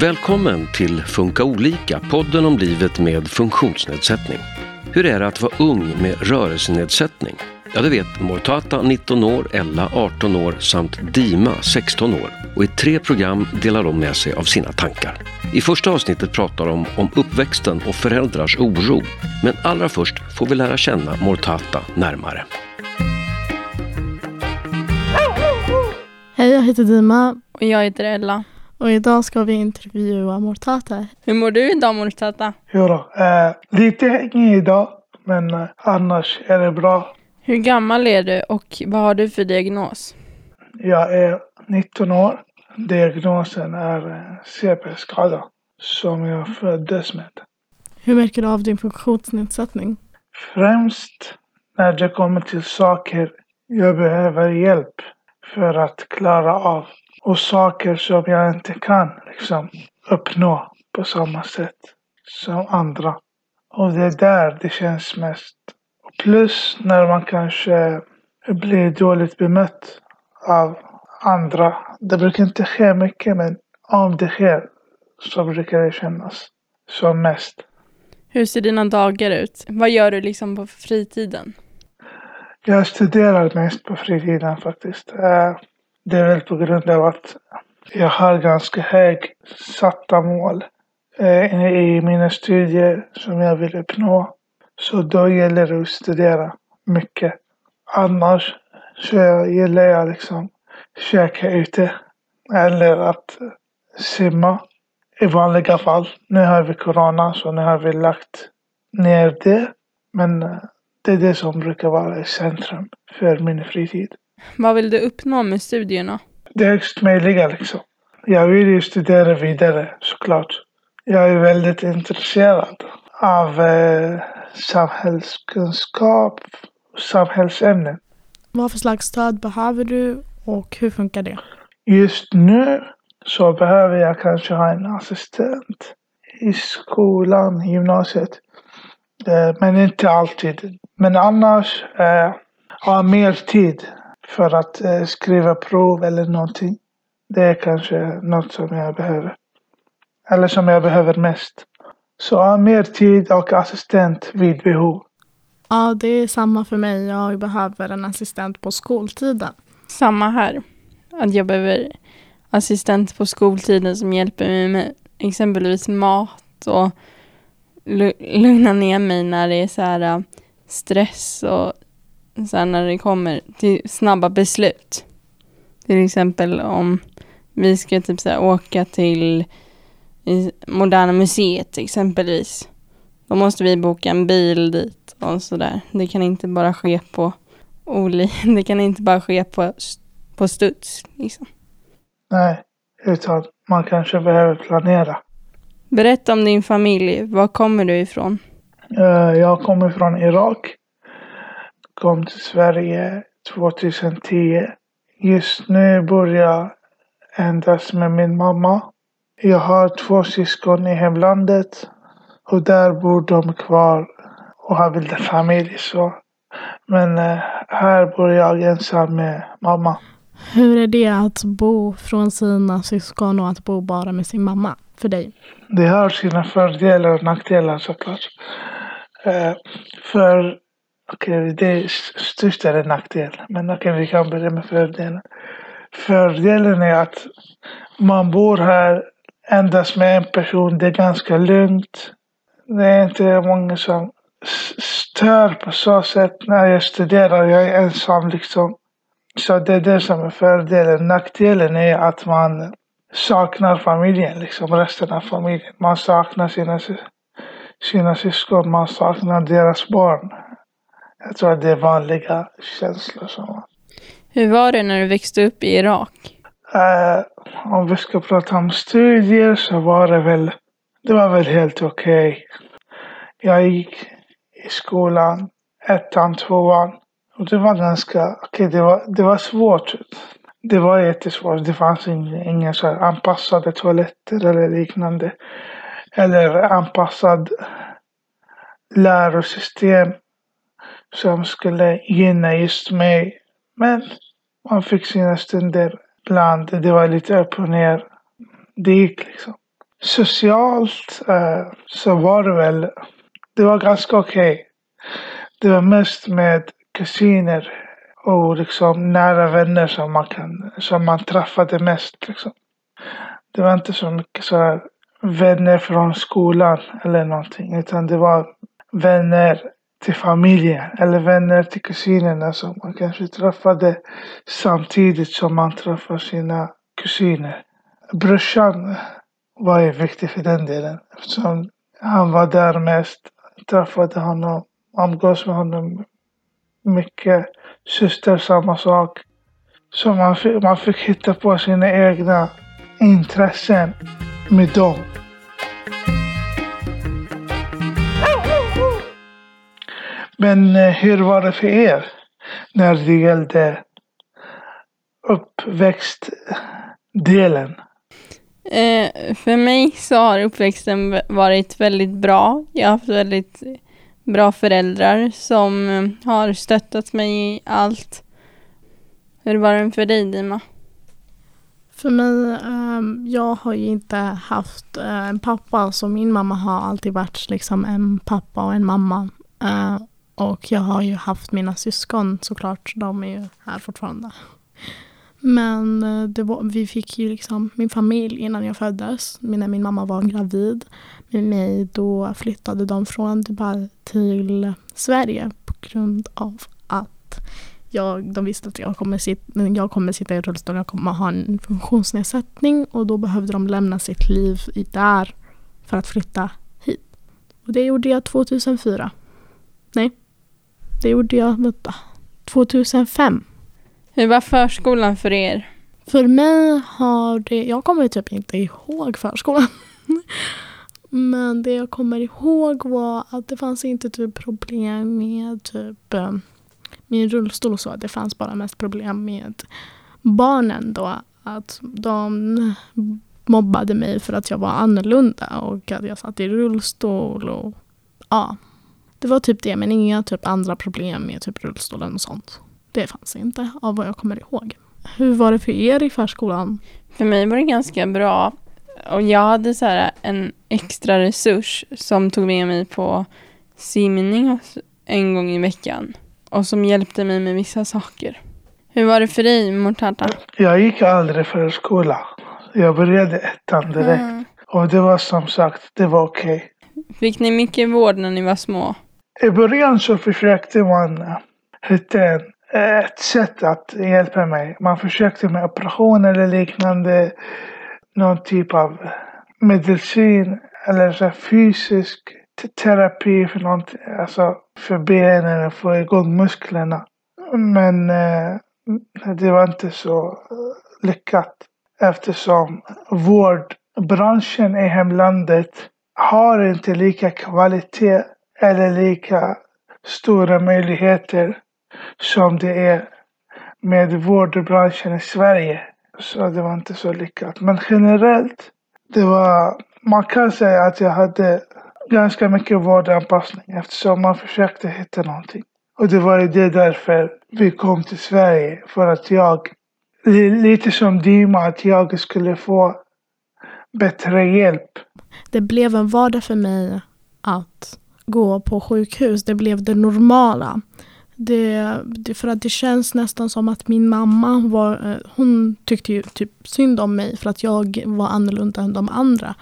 Välkommen till Funka olika, podden om livet med funktionsnedsättning. Hur är det att vara ung med rörelsenedsättning? Ja, det vet Mortata 19 år, Ella 18 år samt Dima 16 år. Och i tre program delar de med sig av sina tankar. I första avsnittet pratar de om uppväxten och föräldrars oro. Men allra först får vi lära känna Mortata närmare. Hej, jag heter Dima Och jag heter Ella. Och idag ska vi intervjua Mortata. Hur mår du idag Mortata? Jo då, eh, lite hängig idag, men eh, annars är det bra. Hur gammal är du och vad har du för diagnos? Jag är 19 år. Diagnosen är eh, CP-skada som jag föddes med. Hur märker du av din funktionsnedsättning? Främst när det kommer till saker jag behöver hjälp för att klara av och saker som jag inte kan liksom uppnå på samma sätt som andra. Och det är där det känns mest. Plus när man kanske blir dåligt bemött av andra. Det brukar inte ske mycket men om det sker så brukar det kännas som mest. Hur ser dina dagar ut? Vad gör du liksom på fritiden? Jag studerar mest på fritiden faktiskt. Det är väl på grund av att jag har ganska hög satta mål eh, i mina studier som jag vill uppnå. Så då gäller det att studera mycket. Annars så gillar jag liksom käka ute eller att simma i vanliga fall. Nu har vi corona så nu har vi lagt ner det. Men eh, det är det som brukar vara i centrum för min fritid. Vad vill du uppnå med studierna? Det högst möjliga liksom. Jag vill ju studera vidare såklart. Jag är väldigt intresserad av eh, samhällskunskap och samhällsämnen. Vad för slags stöd behöver du och hur funkar det? Just nu så behöver jag kanske ha en assistent i skolan, i gymnasiet. Eh, Men inte alltid. Men annars eh, ha mer tid för att eh, skriva prov eller någonting. Det är kanske något som jag behöver. Eller som jag behöver mest. Så ha mer tid och assistent vid behov. Ja, det är samma för mig. Jag behöver en assistent på skoltiden. Samma här. Att jag behöver assistent på skoltiden som hjälper mig med exempelvis mat och lu- lugna ner mig när det är så här äh, stress och så här när det kommer till snabba beslut. Till exempel om vi ska typ så åka till Moderna Museet exempelvis. Då måste vi boka en bil dit och sådär. Det kan inte bara ske på oli det kan inte bara ske på, på studs. Liksom. Nej, utan man kanske behöver planera. Berätta om din familj. Var kommer du ifrån? Eh, Jag kommer från Irak. Kom till Sverige 2010. Just nu bor jag endast med min mamma. Jag har två syskon i hemlandet. Och där bor de kvar och har bildat familj. Så. Men eh, här bor jag ensam med mamma. Hur är det att bo från sina syskon och att bo bara med sin mamma för dig? Det har sina fördelar och nackdelar såklart. Eh, för, okej, det är störst är en nackdel. Men okej, vi kan börja med fördelen. Fördelen är att man bor här endast med en person. Det är ganska lugnt. Det är inte många som stör på så sätt när jag studerar. Jag är ensam liksom. Så det är det som är fördelen. Nackdelen är att man saknar familjen, liksom resten av familjen. Man saknar sina, sina syskon, man saknar deras barn. Jag tror att det är vanliga känslor som. Hur var det när du växte upp i Irak? Eh, om vi ska prata om studier så var det väl, det var väl helt okej. Jag gick i skolan, ettan, tvåan. Och det var ganska, okej det, var, det var svårt. Det var jättesvårt. Det fanns inga, inga så anpassade toaletter eller liknande. Eller anpassad lärosystem som skulle gynna just mig. Men man fick sina stunder ibland. Det var lite upp och ner. Det gick liksom. socialt eh, så var det väl, det var ganska okej. Okay. Det var mest med kusiner och liksom nära vänner som man, kan, som man träffade mest. Liksom. Det var inte så mycket så här vänner från skolan eller någonting utan det var vänner till familjen eller vänner till kusinerna alltså, som man kanske träffade samtidigt som man träffar sina kusiner. Brorsan var ju viktig för den delen eftersom han var där mest, träffade honom, umgås med honom mycket. Syster samma sak. Så man fick, man fick hitta på sina egna intressen med dem. Men eh, hur var det för er när det gällde uppväxtdelen? Eh, för mig så har uppväxten varit väldigt bra. Jag har haft väldigt bra föräldrar som eh, har stöttat mig i allt. Hur var det för dig Dima? För mig, um, jag har ju inte haft uh, en pappa så min mamma har alltid varit liksom en pappa och en mamma. Uh, och jag har ju haft mina syskon såklart, de är ju här fortfarande. Men eh, det var, vi fick ju liksom min familj innan jag föddes. När min mamma var gravid med mig då flyttade de från Dubai till Sverige på grund av att jag, de visste att jag kommer, sitta, jag kommer sitta i rullstol, jag kommer ha en funktionsnedsättning och då behövde de lämna sitt liv där för att flytta hit. Och det gjorde jag 2004. Nej, det gjorde jag vänta, 2005. Hur var förskolan för er? För mig har det, jag kommer typ inte ihåg förskolan. Men det jag kommer ihåg var att det fanns inte typ problem med typ eh, min rullstol och så. Det fanns bara mest problem med barnen då. Att de mobbade mig för att jag var annorlunda och att jag satt i rullstol och ja. Det var typ det, men inga typ andra problem med typ rullstolen och sånt. Det fanns inte av vad jag kommer ihåg. Hur var det för er i förskolan? För mig var det ganska bra. Och jag hade så här en extra resurs som tog med mig på simning en gång i veckan och som hjälpte mig med vissa saker. Hur var det för dig, Mortata? Jag gick aldrig förskola. Jag började ettan direkt. Mm. Och det var som sagt, det var okej. Okay. Fick ni mycket vård när ni var små? I början så försökte man hitta ett sätt att hjälpa mig. Man försökte med operation eller liknande. Någon typ av medicin eller så fysisk terapi för någonting, alltså för benen och få igång musklerna. Men eh, det var inte så eh, lyckat eftersom vårdbranschen i hemlandet har inte lika kvalitet eller lika stora möjligheter som det är med vårdbranschen i Sverige. Så det var inte så lyckat. Men generellt, det var, man kan säga att jag hade ganska mycket vårdanpassning eftersom man försökte hitta någonting. Och det var ju det därför vi kom till Sverige. För att jag, lite som Dima, att jag skulle få bättre hjälp. Det blev en vardag för mig att gå på sjukhus. Det blev det normala. Det, det, för att det känns nästan som att min mamma var, eh, hon tyckte ju typ synd om mig för att jag var annorlunda än de andra.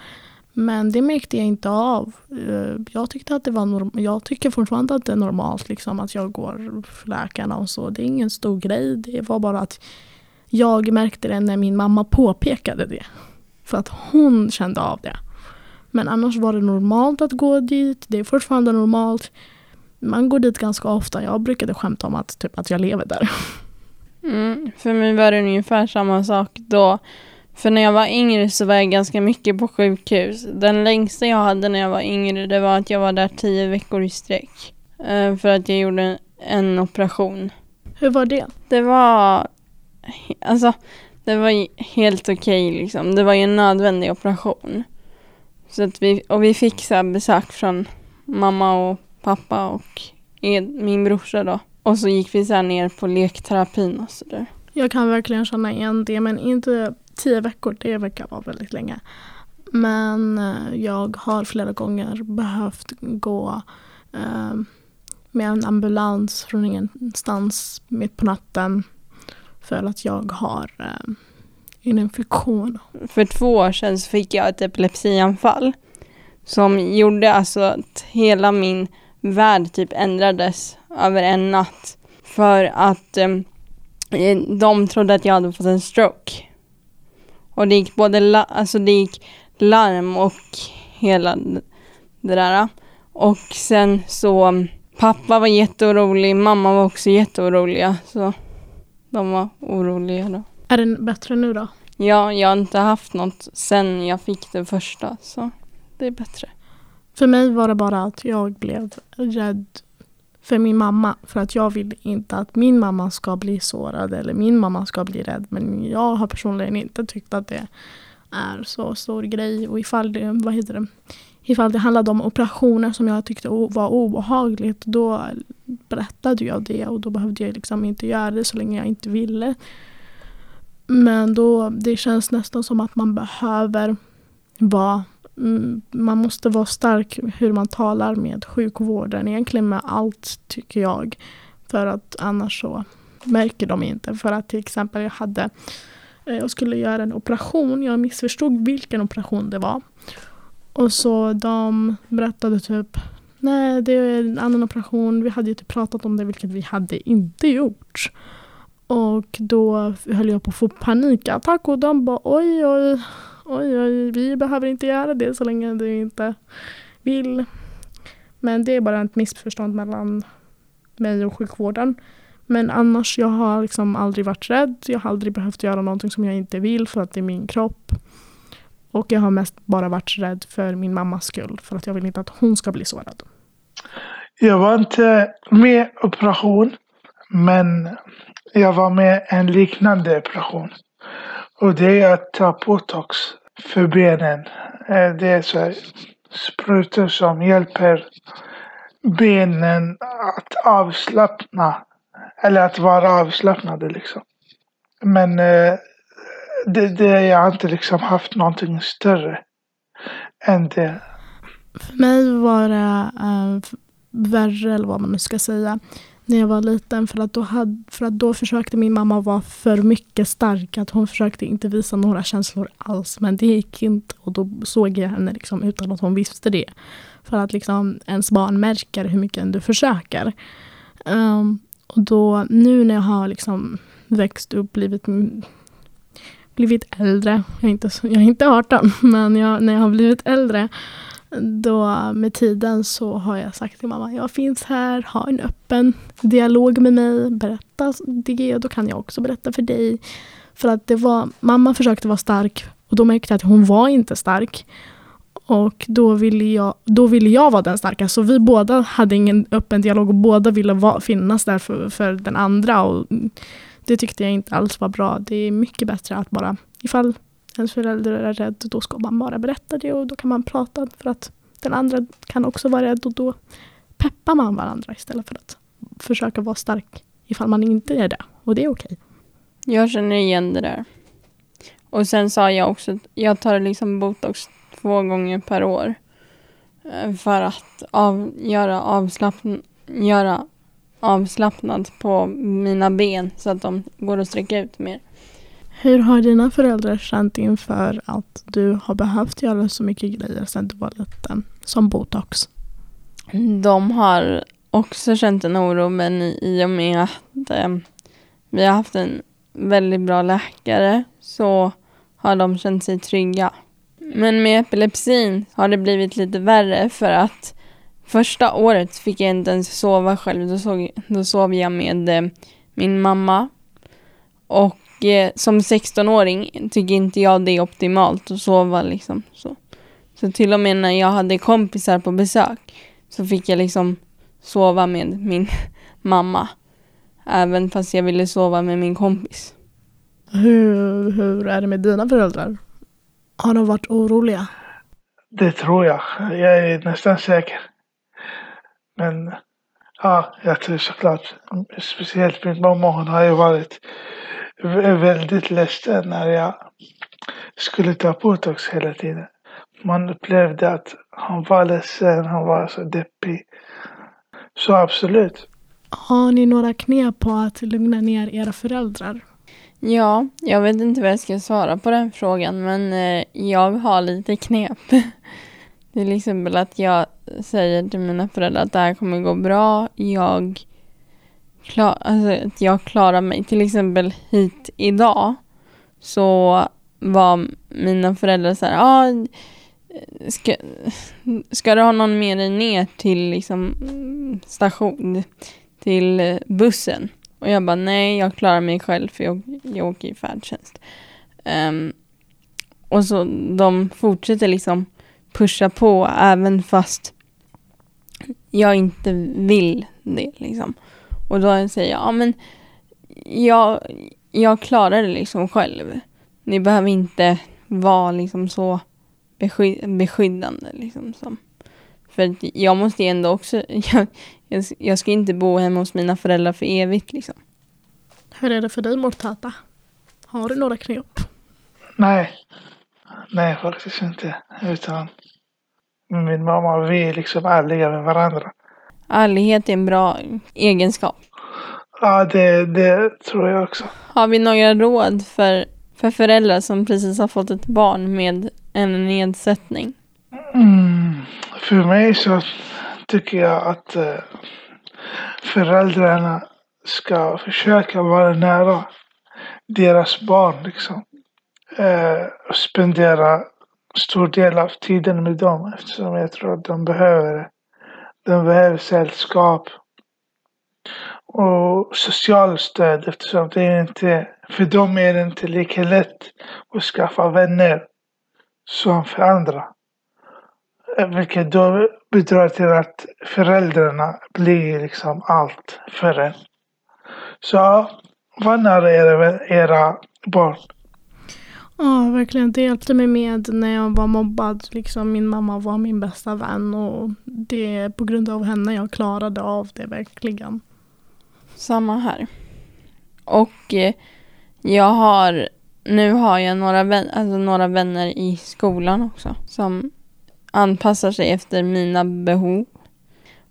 Men det märkte jag inte av. Eh, jag tyckte att det var norm- Jag tycker fortfarande att det är normalt liksom, att jag går för läkarna och så. Det är ingen stor grej. Det var bara att jag märkte det när min mamma påpekade det. För att hon kände av det. Men annars var det normalt att gå dit. Det är fortfarande normalt. Man går dit ganska ofta. Jag brukade skämta om att, typ, att jag lever där. Mm, för mig var det ungefär samma sak då. För när jag var yngre så var jag ganska mycket på sjukhus. Den längsta jag hade när jag var yngre det var att jag var där tio veckor i sträck. Eh, för att jag gjorde en operation. Hur var det? Det var... Alltså, det var helt okej okay, liksom. Det var ju en nödvändig operation. Så att vi, och vi fick så besök från mamma och pappa och min brorsa då. Och så gick vi så ner på lekterapin och sådär. Jag kan verkligen känna igen det men inte tio veckor, det verkar vara väldigt länge. Men eh, jag har flera gånger behövt gå eh, med en ambulans från ingenstans mitt på natten för att jag har eh, en infektion. För två år sedan så fick jag ett epilepsianfall som gjorde alltså att hela min värld typ ändrades över en natt. För att ehm, eh, de trodde att jag hade fått en stroke. Och det gick både la- alltså det gick larm och hela det där. Och sen så ehm, pappa var jätteorolig, mamma var också jätteoroliga. Så de var oroliga då. Är den bättre nu då? Ja, jag har inte haft något sen jag fick det första, så det är bättre. För mig var det bara att jag blev rädd för min mamma. För att jag vill inte att min mamma ska bli sårad eller min mamma ska bli rädd. Men jag har personligen inte tyckt att det är så stor grej. Och ifall det, vad heter det, ifall det handlade om operationer som jag tyckte var obehagligt då berättade jag det och då behövde jag liksom inte göra det så länge jag inte ville. Men då, det känns nästan som att man behöver vara mm, man måste vara stark hur man talar med sjukvården, egentligen med allt tycker jag. För att annars så märker de inte. För att till exempel jag hade, eh, jag skulle göra en operation, jag missförstod vilken operation det var. Och så de berättade typ, nej det är en annan operation, vi hade ju inte pratat om det vilket vi hade inte gjort. Och då höll jag på att få panikattack och de bara oj oj oj, oj, vi behöver inte göra det så länge du inte vill. Men det är bara ett missförstånd mellan mig och sjukvården. Men annars, jag har liksom aldrig varit rädd. Jag har aldrig behövt göra någonting som jag inte vill för att det är min kropp. Och jag har mest bara varit rädd för min mammas skull. För att jag vill inte att hon ska bli sårad. Jag var inte med operation. Men jag var med en liknande operation. Och det är att ta botox för benen. Eh, det är så här sprutor som hjälper benen att avslappna. Eller att vara avslappnade liksom. Men eh, det, det, jag har inte liksom haft någonting större än det. För mig var det äh, värre, eller vad man nu ska säga, när jag var liten. För att, då hade, för att då försökte min mamma vara för mycket stark. Att hon försökte inte visa några känslor alls. Men det gick inte. Och då såg jag henne liksom utan att hon visste det. För att liksom ens barn märker hur mycket du försöker. Um, och då nu när jag har liksom växt upp, blivit, blivit äldre. Jag är, inte, jag är inte 18, men jag, när jag har blivit äldre då med tiden så har jag sagt till mamma, jag finns här, ha en öppen dialog med mig, berätta det då kan jag också berätta för dig. För att det var, mamma försökte vara stark och då märkte jag att hon var inte stark. Och då ville jag, då ville jag vara den starka. Så vi båda hade ingen öppen dialog och båda ville va, finnas där för, för den andra. Och det tyckte jag inte alls var bra. Det är mycket bättre att bara, ifall ens föräldrar är rädd, då ska man bara berätta det och då kan man prata för att den andra kan också vara rädd och då peppar man varandra istället för att försöka vara stark ifall man inte är det. Och det är okej. Okay. Jag känner igen det där. Och sen sa jag också att jag tar liksom botox två gånger per år. Eh, för att av, göra, avslappn göra avslappnad på mina ben så att de går att sträcka ut mer. Hur har dina föräldrar känt inför att du har behövt göra så mycket grejer sedan du var liten, som botox? De har också känt en oro, men i och med att eh, vi har haft en väldigt bra läkare så har de känt sig trygga. Men med epilepsin har det blivit lite värre för att första året fick jag inte ens sova själv. Då, såg, då sov jag med eh, min mamma. Och eh, som 16-åring tycker inte jag det är optimalt att sova liksom. Så. så till och med när jag hade kompisar på besök så fick jag liksom sova med min mamma. Även fast jag ville sova med min kompis. Hur, hur är det med dina föräldrar? Har de varit oroliga? Det tror jag. Jag är nästan säker. Men ja, jag tror såklart. Speciellt min mamma, hon har ju varit väldigt ledsen när jag skulle ta botox hela tiden. man upplevde att han var ledsen, han var så deppig. Så absolut. Har ni några knep på att lugna ner era föräldrar? Ja, jag vet inte vad jag ska svara på den frågan, men eh, jag har lite knep. Det är till exempel att jag säger till mina föräldrar att det här kommer gå bra. Jag, klar, alltså, att jag klarar mig. Till exempel hit idag så var mina föräldrar så här, ah, ska, ska du ha någon med dig ner till liksom, station, till bussen? Och jag bara, nej, jag klarar mig själv för jag, jag åker i färdtjänst. Um, och så de fortsätter liksom pusha på även fast jag inte vill det liksom. Och då säger jag, ja men jag, jag klarar det liksom själv. Ni behöver inte vara liksom så besky beskyddande liksom. Som. För jag måste ändå också, jag, jag, jag ska inte bo hemma hos mina föräldrar för evigt liksom. Hur är det för dig Mortata? Har du några knep? Nej. Nej, faktiskt inte. Utan min mamma, vi är liksom ärliga med varandra. Ärlighet är en bra egenskap. Ja, det, det tror jag också. Har vi några råd för, för föräldrar som precis har fått ett barn med en nedsättning? Mm, för mig så tycker jag att eh, föräldrarna ska försöka vara nära deras barn liksom. Eh, spendera stor del av tiden med dem eftersom jag tror att de behöver det. De behöver sällskap och socialt stöd eftersom det är inte, för dem är det inte lika lätt att skaffa vänner som för andra. Vilket då bidrar till att föräldrarna blir liksom allt för en. Så var nära era, era barn. Ja, verkligen. Det hjälpte mig med när jag var mobbad. Liksom, min mamma var min bästa vän och det är på grund av henne jag klarade av det verkligen. Samma här. Och eh, jag har, nu har jag några, vän, alltså några vänner i skolan också som anpassar sig efter mina behov.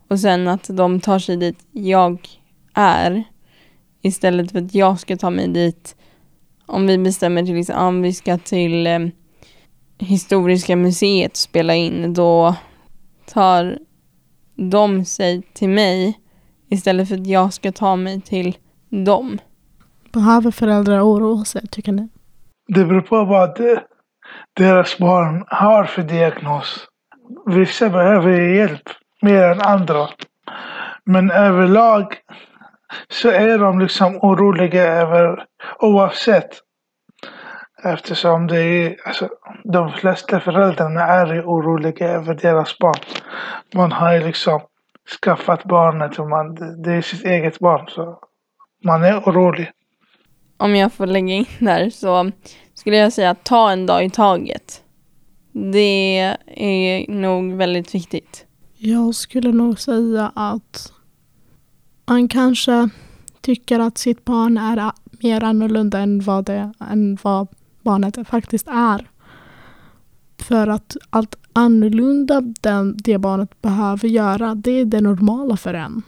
Och sen att de tar sig dit jag är istället för att jag ska ta mig dit om vi bestämmer till exempel om vi ska till eh, Historiska museet och spela in, då tar de sig till mig istället för att jag ska ta mig till dem. Behöver föräldrar oroa sig, tycker ni? Det beror på vad deras barn har för diagnos. Vissa behöver hjälp mer än andra. Men överlag så är de liksom oroliga över oavsett. Eftersom det är, alltså, de flesta föräldrarna är oroliga över deras barn. Man har ju liksom skaffat barnet och man, det är sitt eget barn. Så man är orolig. Om jag får lägga in där så skulle jag säga ta en dag i taget. Det är nog väldigt viktigt. Jag skulle nog säga att man kanske tycker att sitt barn är mer annorlunda än vad, det, än vad barnet faktiskt är. För att allt annorlunda den, det barnet behöver göra, det är det normala för en.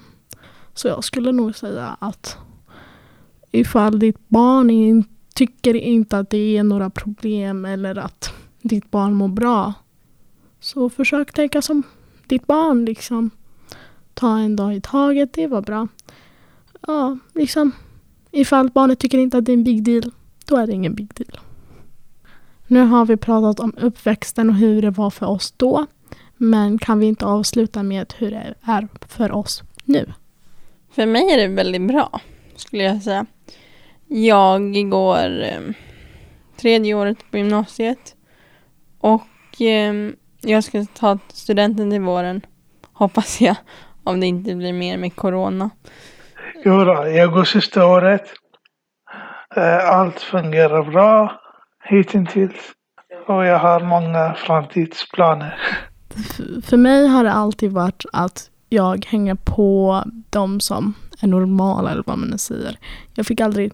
Så jag skulle nog säga att ifall ditt barn in, tycker inte att det är några problem eller att ditt barn mår bra, så försök tänka som ditt barn. liksom. Ta en dag i taget, det var bra. Ja, liksom. Ifall barnet tycker inte att det är en big deal, då är det ingen big deal. Nu har vi pratat om uppväxten och hur det var för oss då. Men kan vi inte avsluta med hur det är för oss nu? För mig är det väldigt bra, skulle jag säga. Jag går eh, tredje året på gymnasiet och eh, jag ska ta studenten till våren, hoppas jag, om det inte blir mer med corona. Jo då, jag går sista året. Eh, allt fungerar bra hittills. Och jag har många framtidsplaner. För mig har det alltid varit att jag hänger på de som är normala eller vad man säger. Jag fick aldrig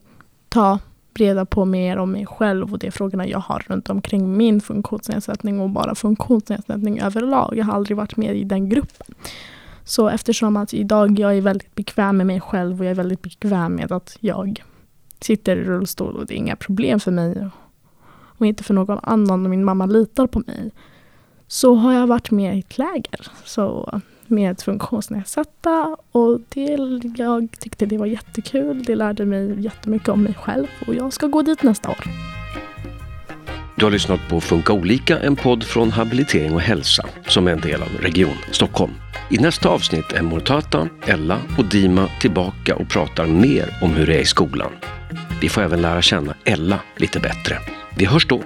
ta reda på mer om mig själv och de frågorna jag har runt omkring min funktionsnedsättning och bara funktionsnedsättning överlag. Jag har aldrig varit med i den gruppen. Så eftersom att idag jag är väldigt bekväm med mig själv och jag är väldigt bekväm med att jag sitter i rullstol och det är inga problem för mig och inte för någon annan och min mamma litar på mig så har jag varit med i ett läger. Så med funktionsnedsatta och det, jag tyckte det var jättekul. Det lärde mig jättemycket om mig själv och jag ska gå dit nästa år. Du har lyssnat på Funka olika, en podd från Habilitering och hälsa som är en del av Region Stockholm. I nästa avsnitt är Mortata, Ella och Dima tillbaka och pratar mer om hur det är i skolan. Vi får även lära känna Ella lite bättre. Vi hörs då!